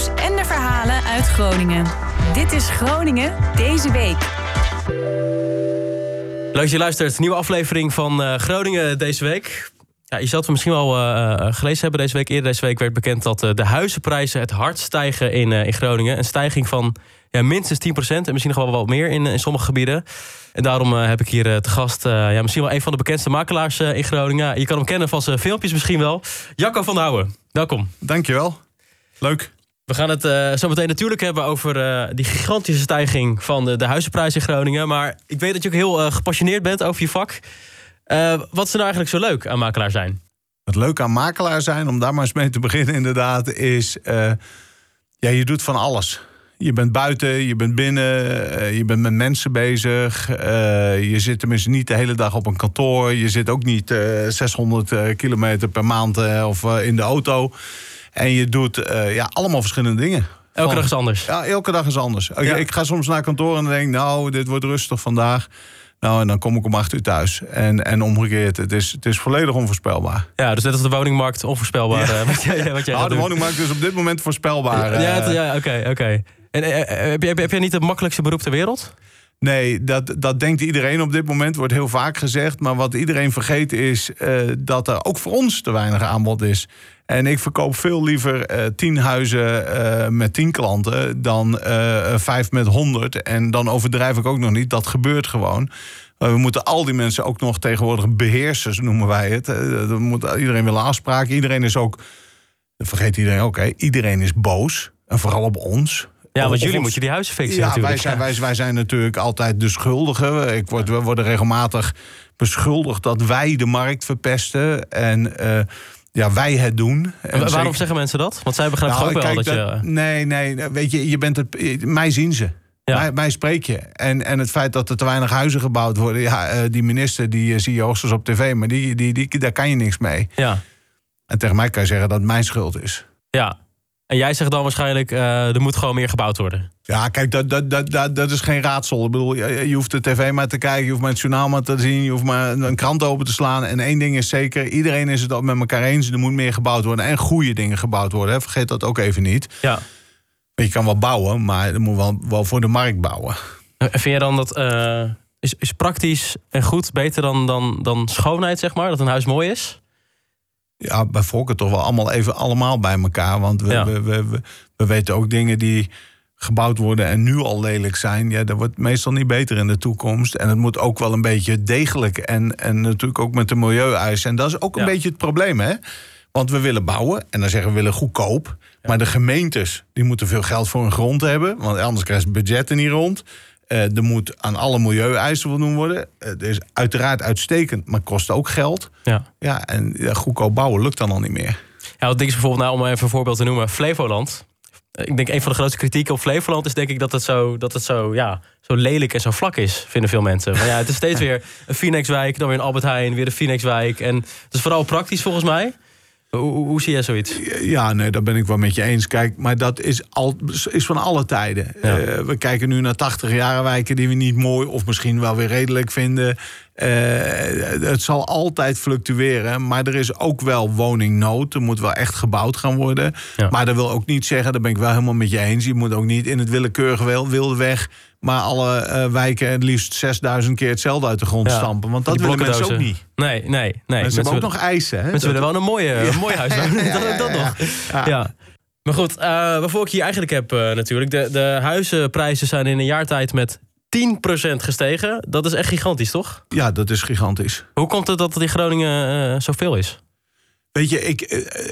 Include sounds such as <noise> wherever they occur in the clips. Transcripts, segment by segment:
nieuws en de verhalen uit Groningen. Dit is Groningen deze week. Leuk dat je luistert. Nieuwe aflevering van uh, Groningen deze week. Ja, je zult het misschien wel uh, gelezen hebben deze week. Eerder deze week werd bekend dat uh, de huizenprijzen het hard stijgen in, in Groningen. Een stijging van ja, minstens 10% en misschien nog wel wat meer in, in sommige gebieden. En daarom heb ik hier te gast ja, misschien wel een van de bekendste makelaars in Groningen. Je kan hem kennen van zijn filmpjes misschien wel. Jacco van Houwen, welkom. Dankjewel. Leuk. We gaan het uh, zo meteen natuurlijk hebben over uh, die gigantische stijging van de, de huizenprijs in Groningen. Maar ik weet dat je ook heel uh, gepassioneerd bent over je vak. wat is er nou eigenlijk zo leuk aan makelaar zijn? Het leuke aan makelaar zijn, om daar maar eens mee te beginnen inderdaad, is... ja, je doet van alles. Je bent buiten, je bent binnen, je bent met mensen bezig. je zit tenminste niet de hele dag op een kantoor. Je zit ook niet 600 kilometer per maand of in de auto. En je doet uh, ja, allemaal verschillende dingen. Elke dag is anders. Ja, elke dag is anders. Ja. Ik, ga soms naar kantoor en denk, nou, dit wordt rustig vandaag. Nou, en dan kom ik om acht uur thuis. En, en omgekeerd, het is, het is volledig onvoorspelbaar. Ja, dus net als de woningmarkt onvoorspelbaar. Ja. Uh, wat jij, wat jij nou, de woningmarkt is op dit moment voorspelbaar. Ja, uh, ja oké, oké. En heb, je, heb jij niet het makkelijkste beroep ter wereld? Nee, dat, dat denkt iedereen op dit moment, wordt heel vaak gezegd. Maar wat iedereen vergeet is uh, dat er ook voor ons te weinig aanbod is. En ik verkoop veel liever uh, tien huizen uh, met tien klanten dan vijf met honderd. En dan overdrijf ik ook nog niet, dat gebeurt gewoon. we moeten al die mensen ook nog tegenwoordig beheersers, noemen wij het. Moet, iedereen wil afspraken. Iedereen is ook, dat vergeet iedereen ook, iedereen is boos. En vooral op ons. Ja, want jullie moeten die huizen fixen ja, natuurlijk. Wij zijn, wij, wij zijn natuurlijk altijd de schuldigen. Ik word, we worden regelmatig beschuldigd dat wij de markt verpesten. En uh, ja, wij het doen. En waarom zeggen mensen dat? Want zij begrijpen nou, ook wel dat, dat, je... Nee, nee, weet je, je bent het, mij zien ze. Ja. Mij, mij, spreek je. En, en het feit dat er te weinig huizen gebouwd worden... ja, uh, die minister die uh, zie je hoogstens op tv... maar die, die, die, daar kan je niks mee. Ja. En tegen mij kan je zeggen dat het mijn schuld is. Ja, en jij zegt dan waarschijnlijk, uh, er moet gewoon meer gebouwd worden. Ja, kijk, dat, dat, dat, dat, dat is geen raadsel. Ik bedoel, je, je, hoeft de tv maar te kijken, je hoeft maar het journaal maar te zien, je hoeft maar een krant open te slaan. En één ding is zeker, iedereen is het ook met elkaar eens, er moet meer gebouwd worden en goede dingen gebouwd worden. Hè. Vergeet dat ook even niet. Ja. Je kan wel bouwen, maar er moet wel, wel voor de markt bouwen. En vind je dan dat uh, is, is praktisch en goed beter dan, dan, dan schoonheid, zeg maar? Dat een huis mooi is? Ja, bij voorkeur toch wel allemaal even allemaal bij elkaar. Want we, we, we, we, weten ook dingen die gebouwd worden en nu al lelijk zijn. Ja, dat wordt meestal niet beter in de toekomst. En het moet ook wel een beetje degelijk. En, en natuurlijk ook met de milieueisen. En dat is ook een beetje het probleem, hè? Want we willen bouwen en dan zeggen we willen goedkoop. Maar de gemeentes die moeten veel geld voor hun grond hebben. Want anders krijgt het budget er niet rond. Uh, er moet aan alle milieueisen voldoen worden. Uh, het is uiteraard uitstekend, maar kost ook geld. Ja, ja en goedkoop bouwen lukt dan al niet meer. Ja, wat denk is bijvoorbeeld, nou, om even een voorbeeld te noemen, Flevoland. Ik denk een van de grootste kritieken op Flevoland is denk ik dat het zo, dat het zo, ja, zo lelijk en zo vlak is, vinden veel mensen. Maar ja, het is steeds <laughs> weer een Phoenixwijk, dan weer een Albert Heijn, weer de Phoenixwijk. En het is vooral praktisch volgens mij. Hoe, hoe, zie jij zoiets? Ja, nee, daar ben ik wel met je eens. Kijk, maar dat is, al, is van alle tijden. Uh, we kijken nu naar 80 jaren wijken die we niet mooi of misschien wel weer redelijk vinden. Uh, het zal altijd fluctueren, maar er is ook wel woningnood. Er moet wel echt gebouwd gaan worden. Ja. Maar dat wil ook niet zeggen, daar ben ik wel helemaal met je eens. Je moet ook niet in het willekeurige wilde weg maar alle uh, wijken het liefst 6000 keer hetzelfde uit de grond ja. stampen. Want dat willen mensen ook niet. Nee, nee, nee. Mensen hebben ook nog eisen. Hè? Mensen willen wel een, mooie, een mooi huis. <laughs> dat, dat nog. Ja. Maar goed, uh, waarvoor ik hier eigenlijk heb uh, natuurlijk. De, de huizenprijzen zijn in een jaar tijd met 10% gestegen. Dat is echt gigantisch, toch? Ja, dat is gigantisch. Hoe komt het dat het in Groningen uh, zoveel is? Weet je, ik,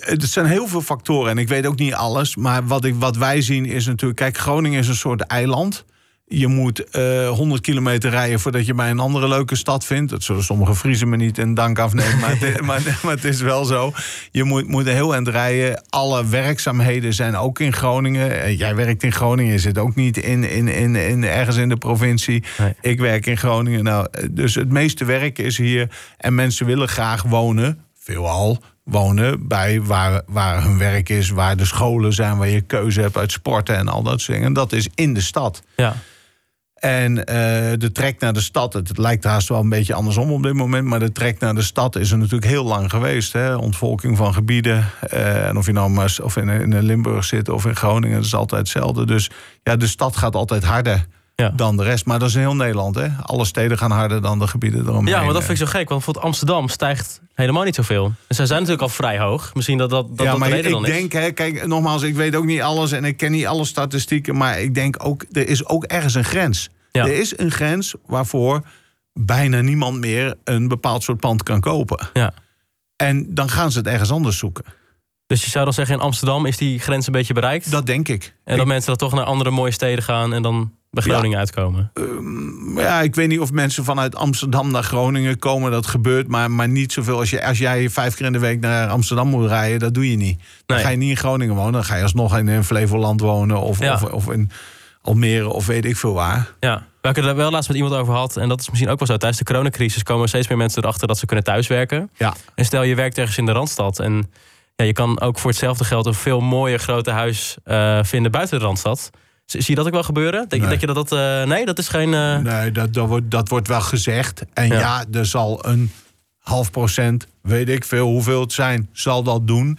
het zijn heel veel factoren en ik weet ook niet alles. Maar wat, ik, wat wij zien is natuurlijk... Kijk, Groningen is een soort eiland... Je moet uh, eh, 100 kilometer rijden voordat je bij een andere leuke stad vindt. Dat zullen sommige Friesen me niet in dank afnemen, maar, het, <laughs> maar, maar, het is wel zo. Je moet, moet heel eind rijden. Alle werkzaamheden zijn ook in Groningen. Eh, jij werkt in Groningen, je zit ook niet in, in, in, in ergens in de provincie. Nee. Ik werk in Groningen. Nou, dus het meeste werk is hier. En mensen willen graag wonen, veelal wonen bij waar, waar hun werk is, waar de scholen zijn, waar je keuze hebt uit sporten en al dat soort dingen. En dat is in de stad. Ja. En eh, de trek naar de stad, het, lijkt haast wel een beetje andersom op dit moment, maar de trek naar de stad is er natuurlijk heel lang geweest. Hè? Ontvolking van gebieden. eh, en of je nou maar of in, in Limburg zit of in Groningen, dat is altijd hetzelfde. Dus ja, de stad gaat altijd harder Ja. dan de rest. Maar dat is in heel Nederland. Hè? Alle steden gaan harder dan de gebieden eromheen. Ja, maar dat vind ik zo gek. Want bijvoorbeeld Amsterdam stijgt helemaal niet zoveel. En zij zijn natuurlijk al vrij hoog. Misschien dat dat, dat, ja, dat maar de reden ik dan is. denk, hè, kijk, nogmaals, ik weet ook niet alles en ik ken niet alle statistieken, maar ik denk ook, er is ook ergens een grens. Ja. Er is een grens waarvoor bijna niemand meer een bepaald soort pand kan kopen. Ja. En dan gaan ze het ergens anders zoeken. Dus je zou dan zeggen, in Amsterdam is die grens een beetje bereikt. Dat denk ik. en dat mensen dan toch naar andere mooie steden gaan en dan bij Ja. Groningen uitkomen. Maar Ja, ik weet niet of mensen vanuit Amsterdam naar Groningen komen. Dat gebeurt, maar, maar niet zoveel. Als, je, als jij vijf keer in de week naar Amsterdam moet rijden, dat doe je niet. Dan Nee. ga je niet in Groningen wonen. Dan ga je alsnog in, in Flevoland wonen of, Ja. of, of in Almere of weet ik veel waar. Ja, waar ik het er wel laatst met iemand over had, en dat is misschien ook wel zo. Tijdens de coronacrisis komen steeds meer mensen erachter dat ze kunnen thuiswerken. Ja. En stel je werkt ergens in de Randstad. En ja, je kan ook voor hetzelfde geld een veel mooier grote huis eh, vinden buiten de Randstad. Zie je dat ook wel gebeuren? Denk, Nee. denk je dat dat... eh, nee, dat is geen... eh, Nee, dat, dat, wordt, dat wordt wel gezegd. En Ja. ja. er zal een half procent, weet ik veel hoeveel het zijn, zal dat doen.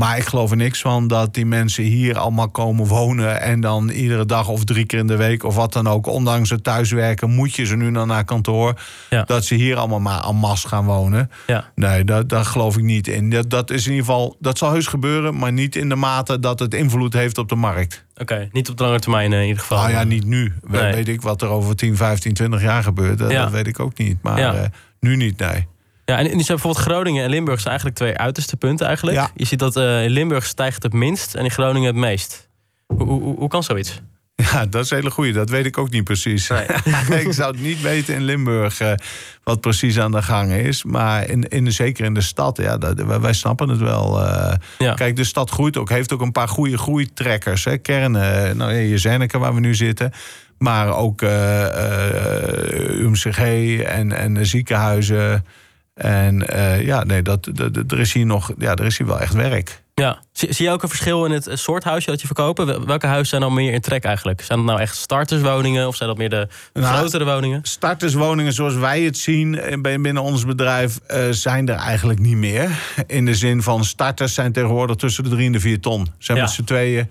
Maar ik geloof er niks van dat die mensen hier allemaal komen wonen... en dan iedere dag of drie keer in de week of wat dan ook... ondanks het thuiswerken moet je ze nu dan naar kantoor... Ja. dat ze hier allemaal maar en masse gaan wonen. Ja. Nee, dat, daar geloof ik niet in. Dat, dat is in ieder geval, dat zal heus gebeuren... maar niet in de mate dat het invloed heeft op de markt. Oké, niet op de lange termijn eh, in ieder geval. Nou ja, niet nu. Nee. Weet ik wat er over 10, 15, 20 jaar gebeurt. Dat, Ja. dat weet ik ook niet. Maar Ja. eh, nu niet, nee. Ja, en, en die zijn bijvoorbeeld Groningen en Limburg zijn eigenlijk twee uiterste punten eigenlijk. Ja. Je ziet dat eh, in Limburg stijgt het minst en in Groningen het meest. Hoe, hoe, hoe- kan zoiets? Ja, dat is een hele goeie. Dat weet ik ook niet precies. Nee. <laughs> ik zou het niet weten in Limburg eh, wat precies aan de gang is. Maar in, in, de- zeker in de stad, ja, dat, wij, wij snappen het wel. eh. Ja. Kijk, de stad groeit ook. Heeft ook een paar goede groeitrekkers. Hè. Kernen, nou, ja, Zenneke waar we nu zitten. Maar ook UMCG en, en de ziekenhuizen. En eh, ja, nee, dat, er is hier nog, ja, er is hier wel echt werk. Ja. Zie, zie je ook een verschil in het soort huisje dat je verkopen? Wel- Welke huizen zijn dan meer in trek eigenlijk? Zijn dat nou echt starterswoningen of zijn dat meer de Nou, grotere woningen? Starterswoningen zoals wij het zien binnen ons bedrijf eh, zijn er eigenlijk niet meer. In de zin van starters zijn tegenwoordig tussen de drie en de vier ton. Zijn Ja. met z'n tweeën.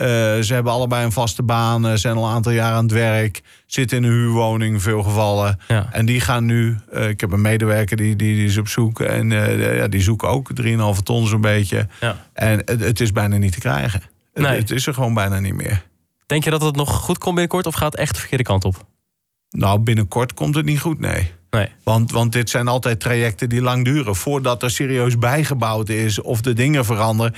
Eh, ze hebben allebei een vaste baan, eh, zijn al een aantal jaar aan het werk, zitten in een huurwoning in veel gevallen. Ja. En die gaan nu, eh, ik heb een medewerker die, die, die is op zoek en ja, die zoeken ook 3,5 ton zo'n beetje. Ja. En het, het is bijna niet te krijgen. Het, is er gewoon bijna niet meer. Denk je dat het nog goed komt binnenkort of gaat het echt de verkeerde kant op? Nou, binnenkort komt het niet goed, nee. Nee. Want, want dit zijn altijd trajecten die lang duren. Voordat er serieus bijgebouwd is of de dingen veranderen.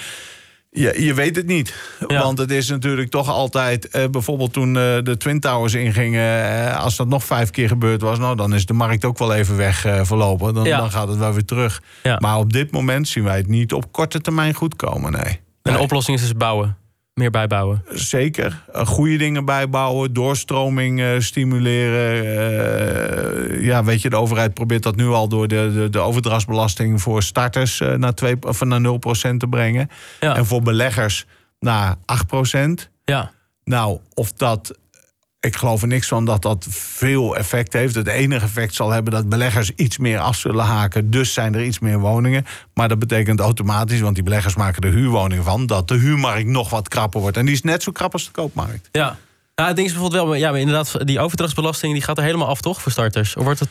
Je, je weet het niet. Ja. Want het is natuurlijk toch altijd... eh, bijvoorbeeld toen eh, de Twin Towers ingingen... eh, als dat nog vijf keer gebeurd was... Nou, dan is de markt ook wel even weg eh, verlopen. Dan, Ja. dan gaat het wel weer terug. Ja. Maar op dit moment zien wij het niet op korte termijn goed komen, nee. En de oplossing is dus bouwen. Meer bijbouwen. Zeker. Eh, Goede dingen bijbouwen, doorstroming eh, stimuleren. Eh, ja, weet je, de overheid probeert dat nu al door de, de, de overdrachtsbelasting voor starters naar, 2, of naar 0% te brengen. Ja. En voor beleggers naar 8%. Ja. Nou, of dat. Ik geloof er niks van dat dat veel effect heeft. Het enige effect zal hebben dat beleggers iets meer af zullen haken. Dus zijn er iets meer woningen. Maar dat betekent automatisch, want die beleggers maken er huurwoningen van, dat de huurmarkt nog wat krapper wordt. En die is net zo krap als de koopmarkt. Ja. Ja, het ding is bijvoorbeeld wel, ja, maar inderdaad, die overdrachtsbelasting die gaat er helemaal af, toch, voor starters? Of wordt het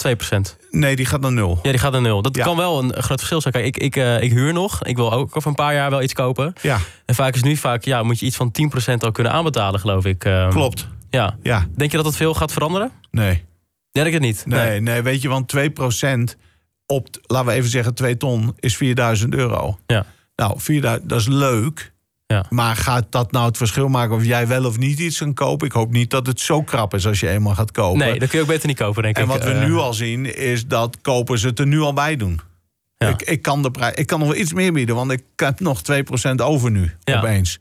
2%? Nee, die gaat naar nul. Ja, die gaat naar nul. Dat Ja. kan wel een groot verschil zijn. Kijk, ik, ik, eh, ik huur nog. Ik wil ook over een paar jaar wel iets kopen. Ja, En vaak is nu vaak, ja, moet je iets van 10% al kunnen aanbetalen, geloof ik. Ehm, klopt. Ja. Ja, Denk je dat het veel gaat veranderen? nee. Denk ik het niet. Nee, nee, weet je, want 2% op, laten we even zeggen, 2 ton is 4000 euro. Ja. Nou, 4000, dat is leuk. Ja. Maar gaat dat nou het verschil maken of jij wel of niet iets kan kopen? Ik hoop niet dat het zo krap is als je eenmaal gaat kopen. Nee, dat kun je ook beter niet kopen, denk en ik. wat we Eh, nu al zien, is dat kopers het er nu al bij doen. Ja. Ik, ik, kan de prij- ik kan nog wel iets meer bieden, want ik heb nog 2% over nu, Ja. opeens.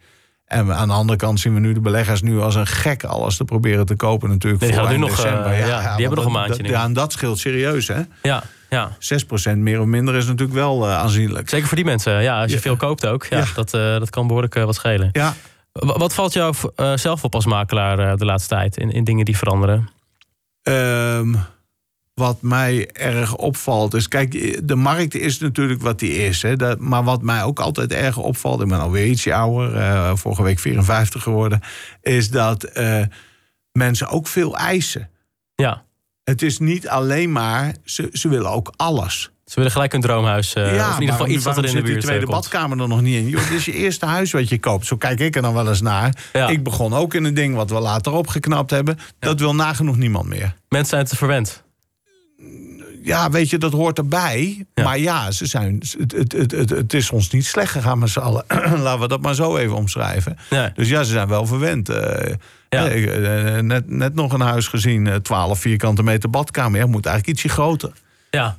En aan de andere kant zien we nu de beleggers nu als een gek alles te proberen te kopen natuurlijk. Nee, die voor nu nog, eh, december. ja, die hebben nog een maandje. Ja, en dat scheelt serieus, hè? Ja, ja. 6% meer of minder is natuurlijk wel eh, aanzienlijk. Zeker voor die mensen. Ja, als je Ja. veel koopt ook. Ja, Ja. Dat, eh, dat kan behoorlijk eh, wat schelen. Ja, Wa- Wat valt jou zelf op als makelaar de laatste tijd in, in dingen die veranderen? Ehm, wat mij erg opvalt is... Kijk, de markt is natuurlijk wat die is. Hè, dat, maar wat mij ook altijd erg opvalt... Ik ben alweer ietsje ouder, eh, vorige week 54 geworden... is dat eh, mensen ook veel eisen. Ja, Het is niet alleen maar... Ze, ze willen ook alles. ze willen gelijk een droomhuis. eh, of in ieder geval iets wat er in de buurt die tweede komt. badkamer er nog niet in. Joh, dit is je eerste huis wat je koopt. Zo kijk ik er dan wel eens naar. Ja. Ik begon ook in een ding wat we later opgeknapt hebben. Dat wil nagenoeg niemand meer. Mensen zijn te verwend. Ja, weet je, dat hoort erbij. Ja. Maar ja, ze zijn, het, het, het, het, het is ons niet slecht gegaan met z'n allen. <clears throat> Laten we dat maar zo even omschrijven. Nee. Dus ja, ze zijn wel verwend. Eh, Ja. eh, eh, net, net nog een huis gezien, eh, 12 vierkante meter badkamer. Ja, moet eigenlijk ietsje groter. Ja.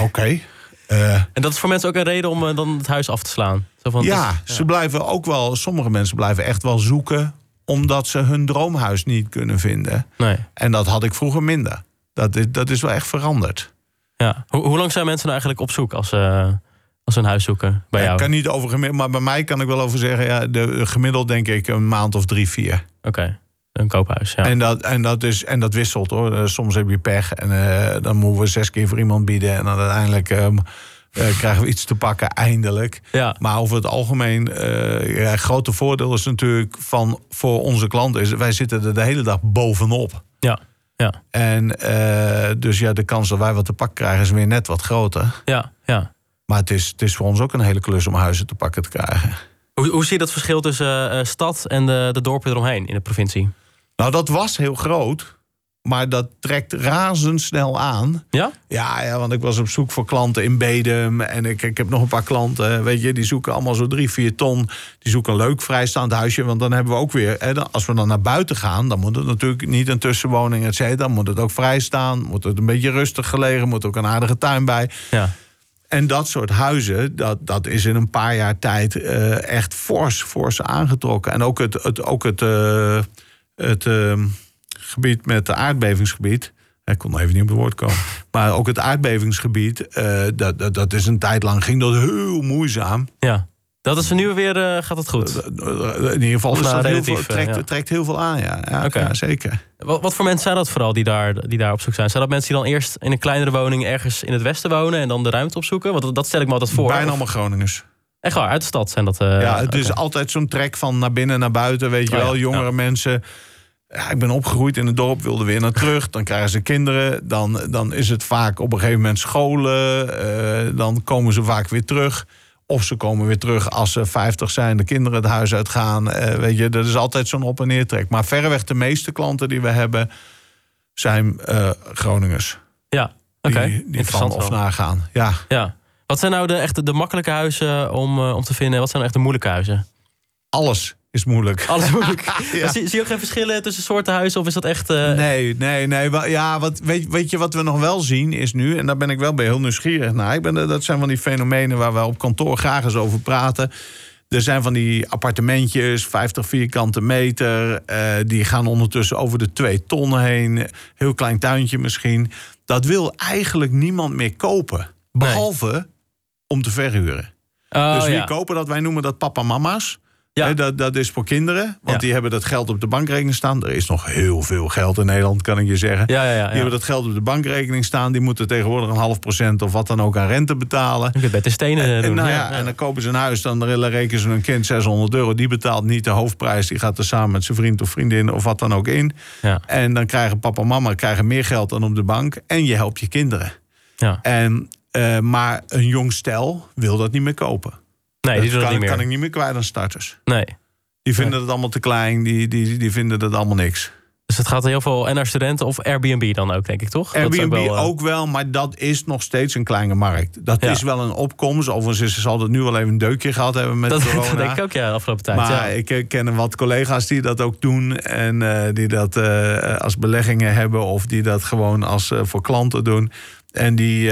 Oké. En dat is voor mensen ook een reden om dan het huis af te slaan. Zo van, ja, ze blijven ook wel, sommige mensen blijven echt wel zoeken, omdat ze hun droomhuis niet kunnen vinden. Nee. En dat had ik vroeger minder. Dat is, dat is wel echt veranderd. Ja. Hoe, hoe lang zijn mensen nou eigenlijk op zoek als, eh, als ze een huis zoeken bij Ja, jou? ik kan niet over gemiddeld, maar bij mij kan ik wel over zeggen, ja, de, gemiddeld denk ik een maand of drie, vier. Oké, een koophuis. Ja. En, dat, en, dat is, en dat wisselt hoor. Eh, Soms heb je pech en eh, dan moeten we zes keer voor iemand bieden. En dan uiteindelijk krijgen we iets te pakken, eindelijk. ja. Maar over het algemeen, eh ja, het grote voordeel is natuurlijk van voor onze klanten, is wij zitten er de hele dag bovenop. Ja. Ja. En eh, dus ja, de kans dat wij wat te pakken krijgen is weer net wat groter. Ja. ja. Maar het is, het is voor ons ook een hele klus om huizen te pakken te krijgen. Hoe, hoe zie je dat verschil tussen eh, stad en de, de dorpen eromheen in de provincie? Nou, dat was heel groot, maar dat trekt razendsnel aan. Ja? Ja, ja, want ik was op zoek voor klanten in Bedum. En ik, ik heb nog een paar klanten, weet je, die zoeken allemaal zo drie, vier ton. Die zoeken een leuk vrijstaand huisje. Want dan hebben we ook weer, hè, dan- als we dan naar buiten gaan... dan moet het natuurlijk niet een tussenwoning, et cetera. Dan moet het ook vrijstaan, moet het een beetje rustig gelegen... moet ook een aardige tuin bij. Ja. En dat soort huizen, dat, dat is in een paar jaar tijd eh, echt fors, fors aangetrokken. En ook het, het, ook het, eh, het eh, gebied met de aardbevingsgebied. Ik kon nog even niet op het woord komen. <laughs> Maar ook het aardbevingsgebied, eh, dat, dat, dat is een tijd lang ging dat heel moeizaam. ja. Dat is er nu weer, eh, gaat het goed. In ieder geval is nou, dat heel veel, eh, trekt, ja. trekt heel veel aan, ja. Ja, zeker. Wat, wat voor mensen zijn dat vooral die daar, die daar op zoek zijn? Zijn dat mensen die dan eerst in een kleinere woning ergens in het westen wonen... en dan de ruimte opzoeken? Want dat- dat stel ik me altijd voor. Bijna Of- allemaal Groningers. Echt waar, uit de stad zijn dat... eh, Ja, het is altijd zo'n trek van naar binnen, naar buiten. Weet je Oh ja, wel, jongere ja. mensen. Ja, ik ben opgegroeid in het dorp, wilde weer naar terug. Dan krijgen ze kinderen. Dan, dan is het vaak op een gegeven moment scholen. eh, dan komen ze vaak weer terug. Of ze komen weer terug als ze 50 zijn, de kinderen het huis uitgaan. Eh, weet je, dat is altijd zo'n op- en neertrek. Maar verreweg de meeste klanten die we hebben zijn eh, Groningers. Ja, oké. Die, die van of wel. naar gaan. Ja, Ja. Wat zijn nou de, echt de makkelijke huizen om, om te vinden? Wat zijn nou echt de moeilijke huizen? alles is moeilijk. <laughs> Alles moeilijk. <laughs> Ja. Zie, zie je ook geen verschillen tussen soorten huizen? Of is dat echt... eh, Nee, nee, nee. Ja, wat, weet, weet je wat we nog wel zien is nu, en daar ben ik wel bij heel nieuwsgierig naar. Ik ben, eh, dat zijn van die fenomenen waar we op kantoor graag eens over praten. Er zijn van die appartementjes, 50 vierkante meter. eh, die gaan ondertussen over de twee ton heen. Heel klein tuintje misschien. Dat wil eigenlijk niemand meer kopen. Behalve om te verhuren. Oh, dus wie ja. kopen dat? Wij noemen dat papa-mama's. Ja. Dat, dat is voor kinderen, want Ja. die hebben dat geld op de bankrekening staan. Er is nog heel veel geld in Nederland, kan ik je zeggen. Ja, ja, ja. Die hebben dat geld op de bankrekening staan. Die moeten tegenwoordig een half procent of wat dan ook aan rente betalen. Je kunt bij de stenen En, doen. nou ja, en dan kopen ze een huis, dan rekenen ze hun kind 600 euro. Die betaalt niet de hoofdprijs. Die gaat er samen met zijn vriend of vriendin of wat dan ook in. Ja. En dan krijgen papa en mama krijgen meer geld dan op de bank. En je helpt je kinderen. Ja. En, eh, maar een jong stel wil dat niet meer kopen. Nee, die doen dat dat kan, niet meer. kan ik niet meer kwijt aan starters. Nee. Die vinden het allemaal te klein. Die, die, die vinden het allemaal niks. Dus het gaat heel veel en naar studenten of Airbnb dan ook, denk ik, toch? Dat Airbnb ook wel, wel, eh, maar dat is nog steeds een kleine markt. Dat Ja. is wel een opkomst. Overigens is- zal het nu wel even een deukje gehad hebben met Dat, <laughs> corona. dat denk ik ook, ja, de afgelopen tijd. Maar ja. ik eh, ken wat collega's die dat ook doen. En eh, die dat als beleggingen hebben. Of die dat gewoon als voor klanten doen. En die,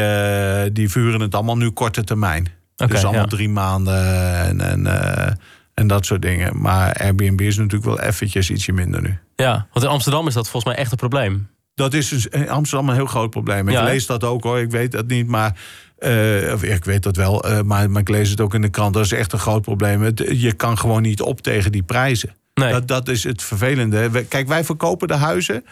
die vuren het allemaal nu korte termijn. Oké, dus allemaal ja. drie maanden en, en, eh, en dat soort dingen. Maar Airbnb is natuurlijk wel eventjes ietsje minder nu. Ja, want in Amsterdam is dat volgens mij echt een probleem. Dat is dus in Amsterdam een heel groot probleem. Ik Ja, lees dat ook hoor, ik weet dat niet, maar. eh, of ik weet dat wel, eh, maar, maar ik lees het ook in de krant. Dat is echt een groot probleem. Het- je kan gewoon niet op tegen die prijzen. Nee. Dat, dat is het vervelende. Kijk, wij verkopen de huizen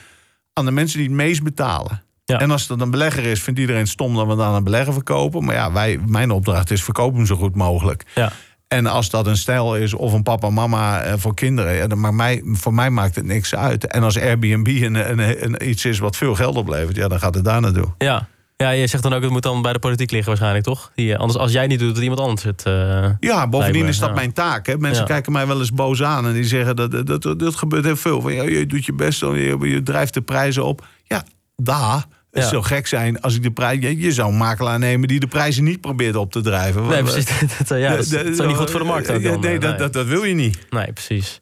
aan de mensen die het meest betalen. Ja. En als dat een belegger is, vindt iedereen stom dat we het aan een belegger verkopen. Maar ja, wij, mijn opdracht is verkoop hem zo goed mogelijk. Ja. En als dat een stijl is of een papa mama eh, voor kinderen, ja, dan maakt mij, voor mij maakt het niks uit. En als Airbnb een, een, een, iets is wat veel geld oplevert, ja, dan gaat het daar naartoe. Ja. Ja, je zegt dan ook, het moet dan bij de politiek liggen waarschijnlijk, toch? Die, eh, anders, als jij niet doet, doet iemand anders het. eh, Ja, bovendien is dat ja. mijn taak. Hè. Mensen Ja. kijken mij wel eens boos aan en die zeggen dat dat, dat, dat gebeurt heel veel. Van, ja, je doet je best, je, je drijft de prijzen op. Ja, daar. Het Ja. zou gek zijn als ik de prijs. Je, je zou een makelaar nemen die de prijzen niet probeert op te drijven. Nee, Want, precies. <laughs> Dat, eh, ja, dat, is- dat is niet goed voor de markt. Ook dan, nee, eh, dat, dat, dat wil je niet. Nee, precies.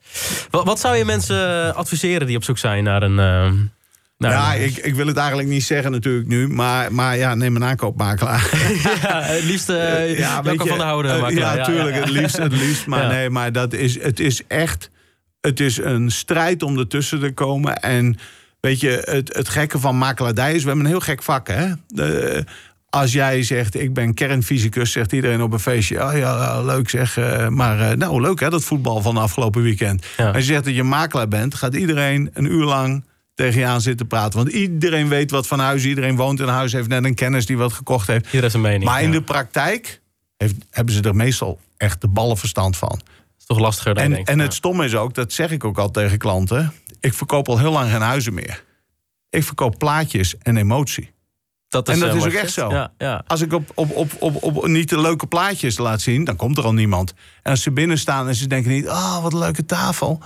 Wat, wat zou je mensen adviseren die op zoek zijn naar een. eh, naar ja, ik, ik wil het eigenlijk niet zeggen natuurlijk nu. Maar, maar ja, neem een aankoopmakelaar. <laughs> ja, het liefst uh, <laughs> ja, je, van de houden. eh, makelaar. ja, tuurlijk. Het liefst, het liefst. Maar nee, maar dat is, het is echt... Het is een strijd om ertussen te komen. En weet je, het, het gekke van makelaardij is... We hebben een heel gek vak, hè? De, als jij zegt, ik ben kernfysicus, zegt iedereen op een feestje... Oh ja, leuk zeg, eh, maar eh, nou leuk hè, dat voetbal van afgelopen weekend. Ja. Als je zegt dat je makelaar bent, gaat iedereen een uur lang tegen je aan zitten praten. Want iedereen weet wat van huis, iedereen woont in een huis... heeft net een kennis die wat gekocht heeft. Iedereen heeft een mening. Maar in ja. de praktijk heeft, hebben ze er meestal echt de ballenverstand van. is toch lastiger dan En, denkt. en het stomme is ook, dat zeg ik ook al tegen klanten... ik verkoop al heel lang geen huizen meer. Ik verkoop plaatjes en emotie. dat en dat eh, is ook echt zo. Ja, ja. Als ik op, op, op, op, op niet de leuke plaatjes laat zien, dan komt er al niemand. En als ze binnen staan en ze denken niet... oh, wat een leuke tafel,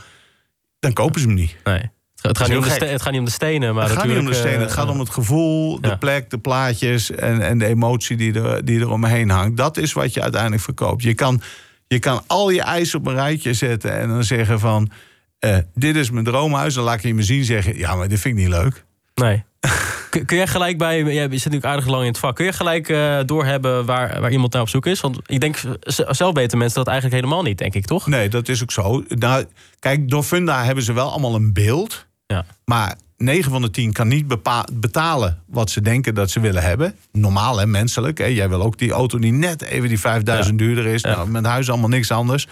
dan kopen ze hem niet. Nee. Het gaat, niet om de gek. ste- het gaat niet om de stenen, maar het gaat niet om de stenen, het eh, gaat om het gevoel, de ja. plek, de plaatjes en, en de emotie die er, die er omheen hangt. Dat is wat je uiteindelijk verkoopt. Je kan, je kan al je eisen op een rijtje zetten en dan zeggen van... eh, dit is mijn droomhuis, dan laat je me zien zeggen... ja, maar dit vind ik niet leuk. Nee. <laughs> Kun, jij gelijk bij, jij zit natuurlijk aardig lang in het vak. Kun je gelijk eh, doorhebben waar, waar iemand naar op zoek is? Want ik denk, zelf weten mensen dat eigenlijk helemaal niet, denk ik, toch? Nee, dat is ook zo. Nou, kijk, door Funda hebben ze wel allemaal een beeld... Ja. Maar 9 van de 10 kan niet betalen wat ze denken dat ze willen hebben. Normaal en menselijk. Hè. Jij wil ook die auto die net even die 5000 duurder is. Ja. Nou, met huis allemaal niks anders.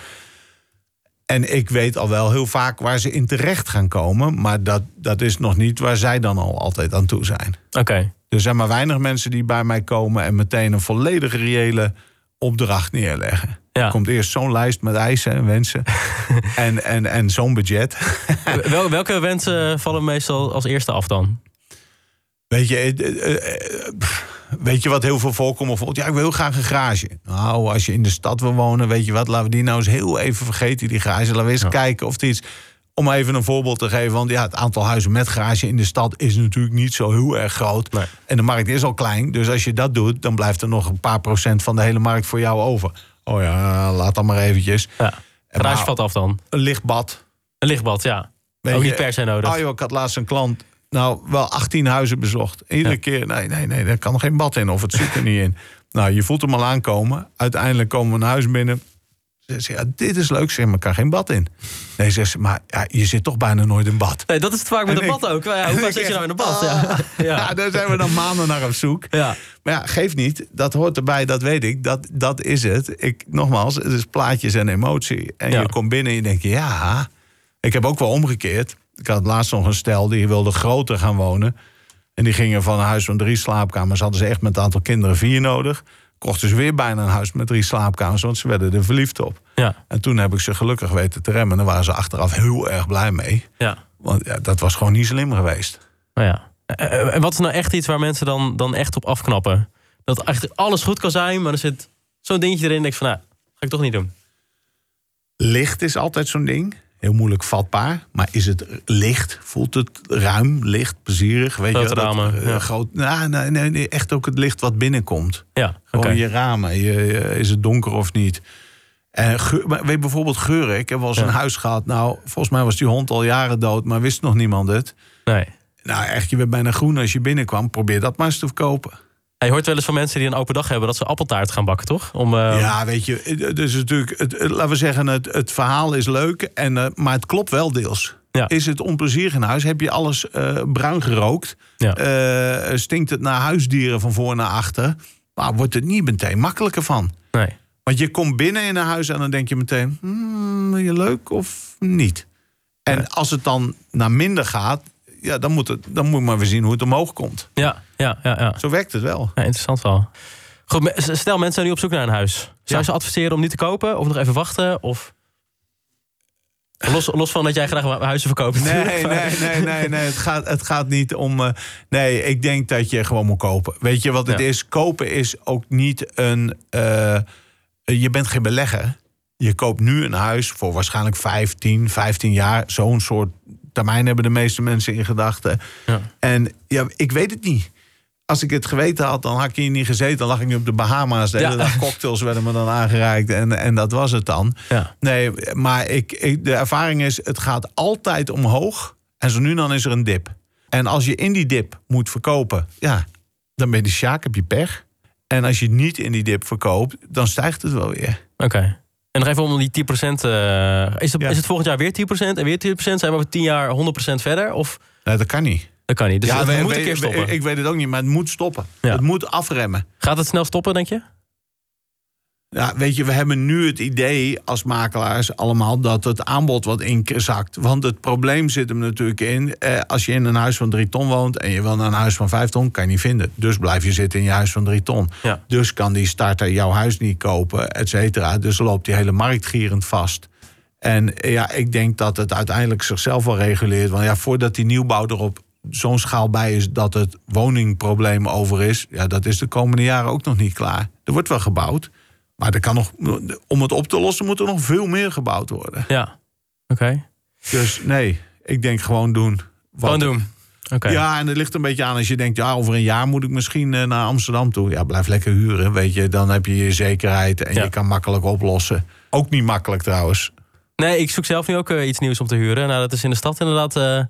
En ik weet al wel heel vaak waar ze in terecht gaan komen. Maar dat, dat is nog niet waar zij dan al altijd aan toe zijn. Oké. Er zijn maar weinig mensen die bij mij komen... en meteen een volledig reële opdracht neerleggen. Ja. Er komt eerst zo'n lijst met eisen en wensen. <laughs> en en, en zo'n budget. <laughs> Wel, welke wensen vallen meestal als eerste af dan? Weet je, weet je wat heel veel voorkomt? Bijvoorbeeld, ja, ik wil heel graag een garage. Nou, als je in de stad wil wonen, weet je wat, laten we die nou eens heel even vergeten, die garage. Laten we eens kijken of het iets. Om even een voorbeeld te geven, want ja, het aantal huizen met garage in de stad is natuurlijk niet zo heel erg groot. Nee. En de markt is al klein, dus als je dat doet, dan blijft er nog een paar procent van de hele markt voor jou over. Oh ja, laat dan maar eventjes. Ja. Garage valt af dan. Een lichtbad. Een lichtbad, ja. Weet Ook je, niet per se nodig. Oh joh, ik had laatst een klant, nou wel 18 huizen bezocht. Iedere Ja. keer, nee, nee, nee, er kan geen bad in of het zit er niet in. <laughs> Nou, je voelt hem al aankomen. Uiteindelijk komen we een huis binnen. Ze zegt, ja, dit is leuk, zeg maar, kan geen bad in. Nee, zegt ze, maar ja, je zit toch bijna nooit in bad. Nee, dat is het vaak met En een ik- bad ook. Ja, <laughs> hoe vaak zit je nou in een bad? Ja. ah. <laughs> Ja. Ja. daar zijn we dan maanden naar op zoek. Ja. Maar ja, geeft niet. Dat hoort erbij, dat weet ik. Dat, dat is het. Ik, nogmaals, het is plaatjes en emotie. En je komt binnen en je denkt, ja... Ik heb ook wel omgekeerd. Ik had laatst nog een stel, die wilde groter gaan wonen. En die gingen van een huis van drie slaapkamers... hadden ze echt met een aantal kinderen vier nodig. Kochten ze weer bijna een huis met drie slaapkamers... want ze werden er verliefd op. Ja. En toen heb ik ze gelukkig weten te remmen. En daar waren ze achteraf heel erg blij mee. Ja. Want ja, dat was gewoon niet slim geweest. Nou ja. Eh, En wat is nou echt iets waar mensen dan, dan echt op afknappen? Dat echt alles goed kan zijn, maar er zit zo'n dingetje erin. Denk ik van, nou, ga ik toch niet doen. Licht is altijd zo'n ding. Heel moeilijk vatbaar. Maar is het licht? Voelt het ruim, licht, plezierig? Weet Grote je, wel, ramen, eh, ja. groot, nou, nee, nee, nee, echt ook het licht wat binnenkomt. Ja, Gewoon je ramen. Je, je- is het donker of niet? En geur, maar weet bijvoorbeeld geuren. Ik heb wel eens Ja. een huis gehad. Nou, volgens mij was die hond al jaren dood, maar wist nog niemand het. Nee. Nou, echt, je werd bijna groen als je binnenkwam. Probeer dat maar eens te verkopen. Je hoort wel eens van mensen die een open dag hebben... dat ze appeltaart gaan bakken, toch? Om, eh, Ja, weet je, is natuurlijk, het, laten we zeggen, het, het verhaal is leuk, en, eh, maar het klopt wel deels. Ja. Is het onplezierig in huis? Heb je alles eh, bruin gerookt? Ja. Stinkt het naar huisdieren van voor naar achter? Maar wordt het niet meteen makkelijker van. Nee. Want je komt binnen in een huis en dan denk je meteen, hmm, je leuk of niet? En als het dan naar minder gaat, ja, dan, moet het, dan moet maar weer zien hoe het omhoog komt. Ja, ja, ja. ja. Zo werkt het wel. Ja, interessant wel. Goed, stel mensen zijn nu op zoek naar een huis. Zou je Ja. ze adviseren om nu te kopen of nog even wachten? Of... Los, los van dat jij graag huizen verkoopt. <laughs> Nee, nee, nee, nee, nee. Het, gaat, het gaat niet om. eh, nee, ik denk dat je gewoon moet kopen. Weet je wat het Ja. is? Kopen is ook niet een. eh, je bent geen belegger. Je koopt nu een huis voor waarschijnlijk 15, 15 jaar. Zo'n soort termijn hebben de meeste mensen in gedachten. Ja. En ja, ik weet het niet. Als ik het geweten had, dan had ik hier niet gezeten. Dan lag ik nu op de Bahama's. De Ja. hele dag cocktails werden me dan aangereikt. En, en dat was het dan. Ja. Nee, maar ik, ik, de ervaring is, het gaat altijd omhoog. En zo nu dan is er een dip. En als je in die dip moet verkopen, ja, dan ben je de sjaak, heb je pech. En als je niet in die dip verkoopt, dan stijgt het wel weer. Oké. En nog even om die 10%. eh is, het, Ja. is het volgend jaar weer 10% en weer 10%? Zijn we over 10 jaar 100% verder? Of Nee, dat kan niet. Dat kan niet? Dus het we- moet we- een keer stoppen. Ik weet het ook niet, maar het moet stoppen. Ja. Het moet afremmen. Gaat het snel stoppen, denk je? Ja, weet je, we hebben nu het idee als makelaars allemaal dat het aanbod wat inzakt. Want het probleem zit hem natuurlijk in. Eh, als je in een huis van drie ton woont en je wil naar een huis van vijf ton, kan je niet vinden. Dus blijf je zitten in je huis van drie ton. Ja. Dus kan die starter jouw huis niet kopen, et cetera. Dus loopt die hele markt gierend vast. En ja, ik denk dat het uiteindelijk zichzelf wel reguleert. Want ja, voordat die nieuwbouw erop zo'n schaal bij is dat het woningprobleem over is, ja, dat is de komende jaren ook nog niet klaar. Er wordt wel gebouwd. Maar er kan nog, om het op te lossen moet er nog veel meer gebouwd worden. Ja. Oké. Dus nee, ik denk gewoon doen. Wat- Gewoon doen. Oké. Ja, en het ligt een beetje aan als je denkt, ja, over een jaar moet ik misschien eh, naar Amsterdam toe. Ja, blijf lekker huren, weet je. Dan heb je je zekerheid en Ja. je kan makkelijk oplossen. Ook niet makkelijk trouwens. Nee, ik zoek zelf nu ook eh, iets nieuws om te huren. Nou, dat is in de stad inderdaad eh,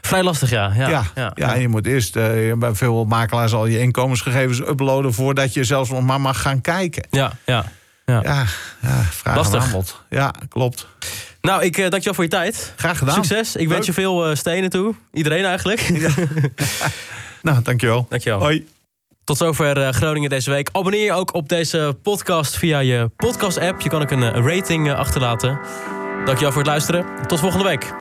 vrij lastig, ja. Ja, Ja, ja. ja. en je moet eerst eh, bij veel makelaars al je inkomensgegevens uploaden voordat je zelfs nog maar mag gaan kijken. ja, ja. ja. Ja, ja vraag Lastig. aanbod. Ja, klopt. Nou, ik dank je wel voor je tijd. Graag gedaan. Succes. Ik Leuk. wens je veel stenen toe. Iedereen eigenlijk. <laughs> Nou, dankjewel. Dankjewel. Hoi. Tot zover Groningen deze week. Abonneer je ook op deze podcast via je podcast-app. Je kan ook een rating achterlaten. Dankjewel voor het luisteren. Tot volgende week.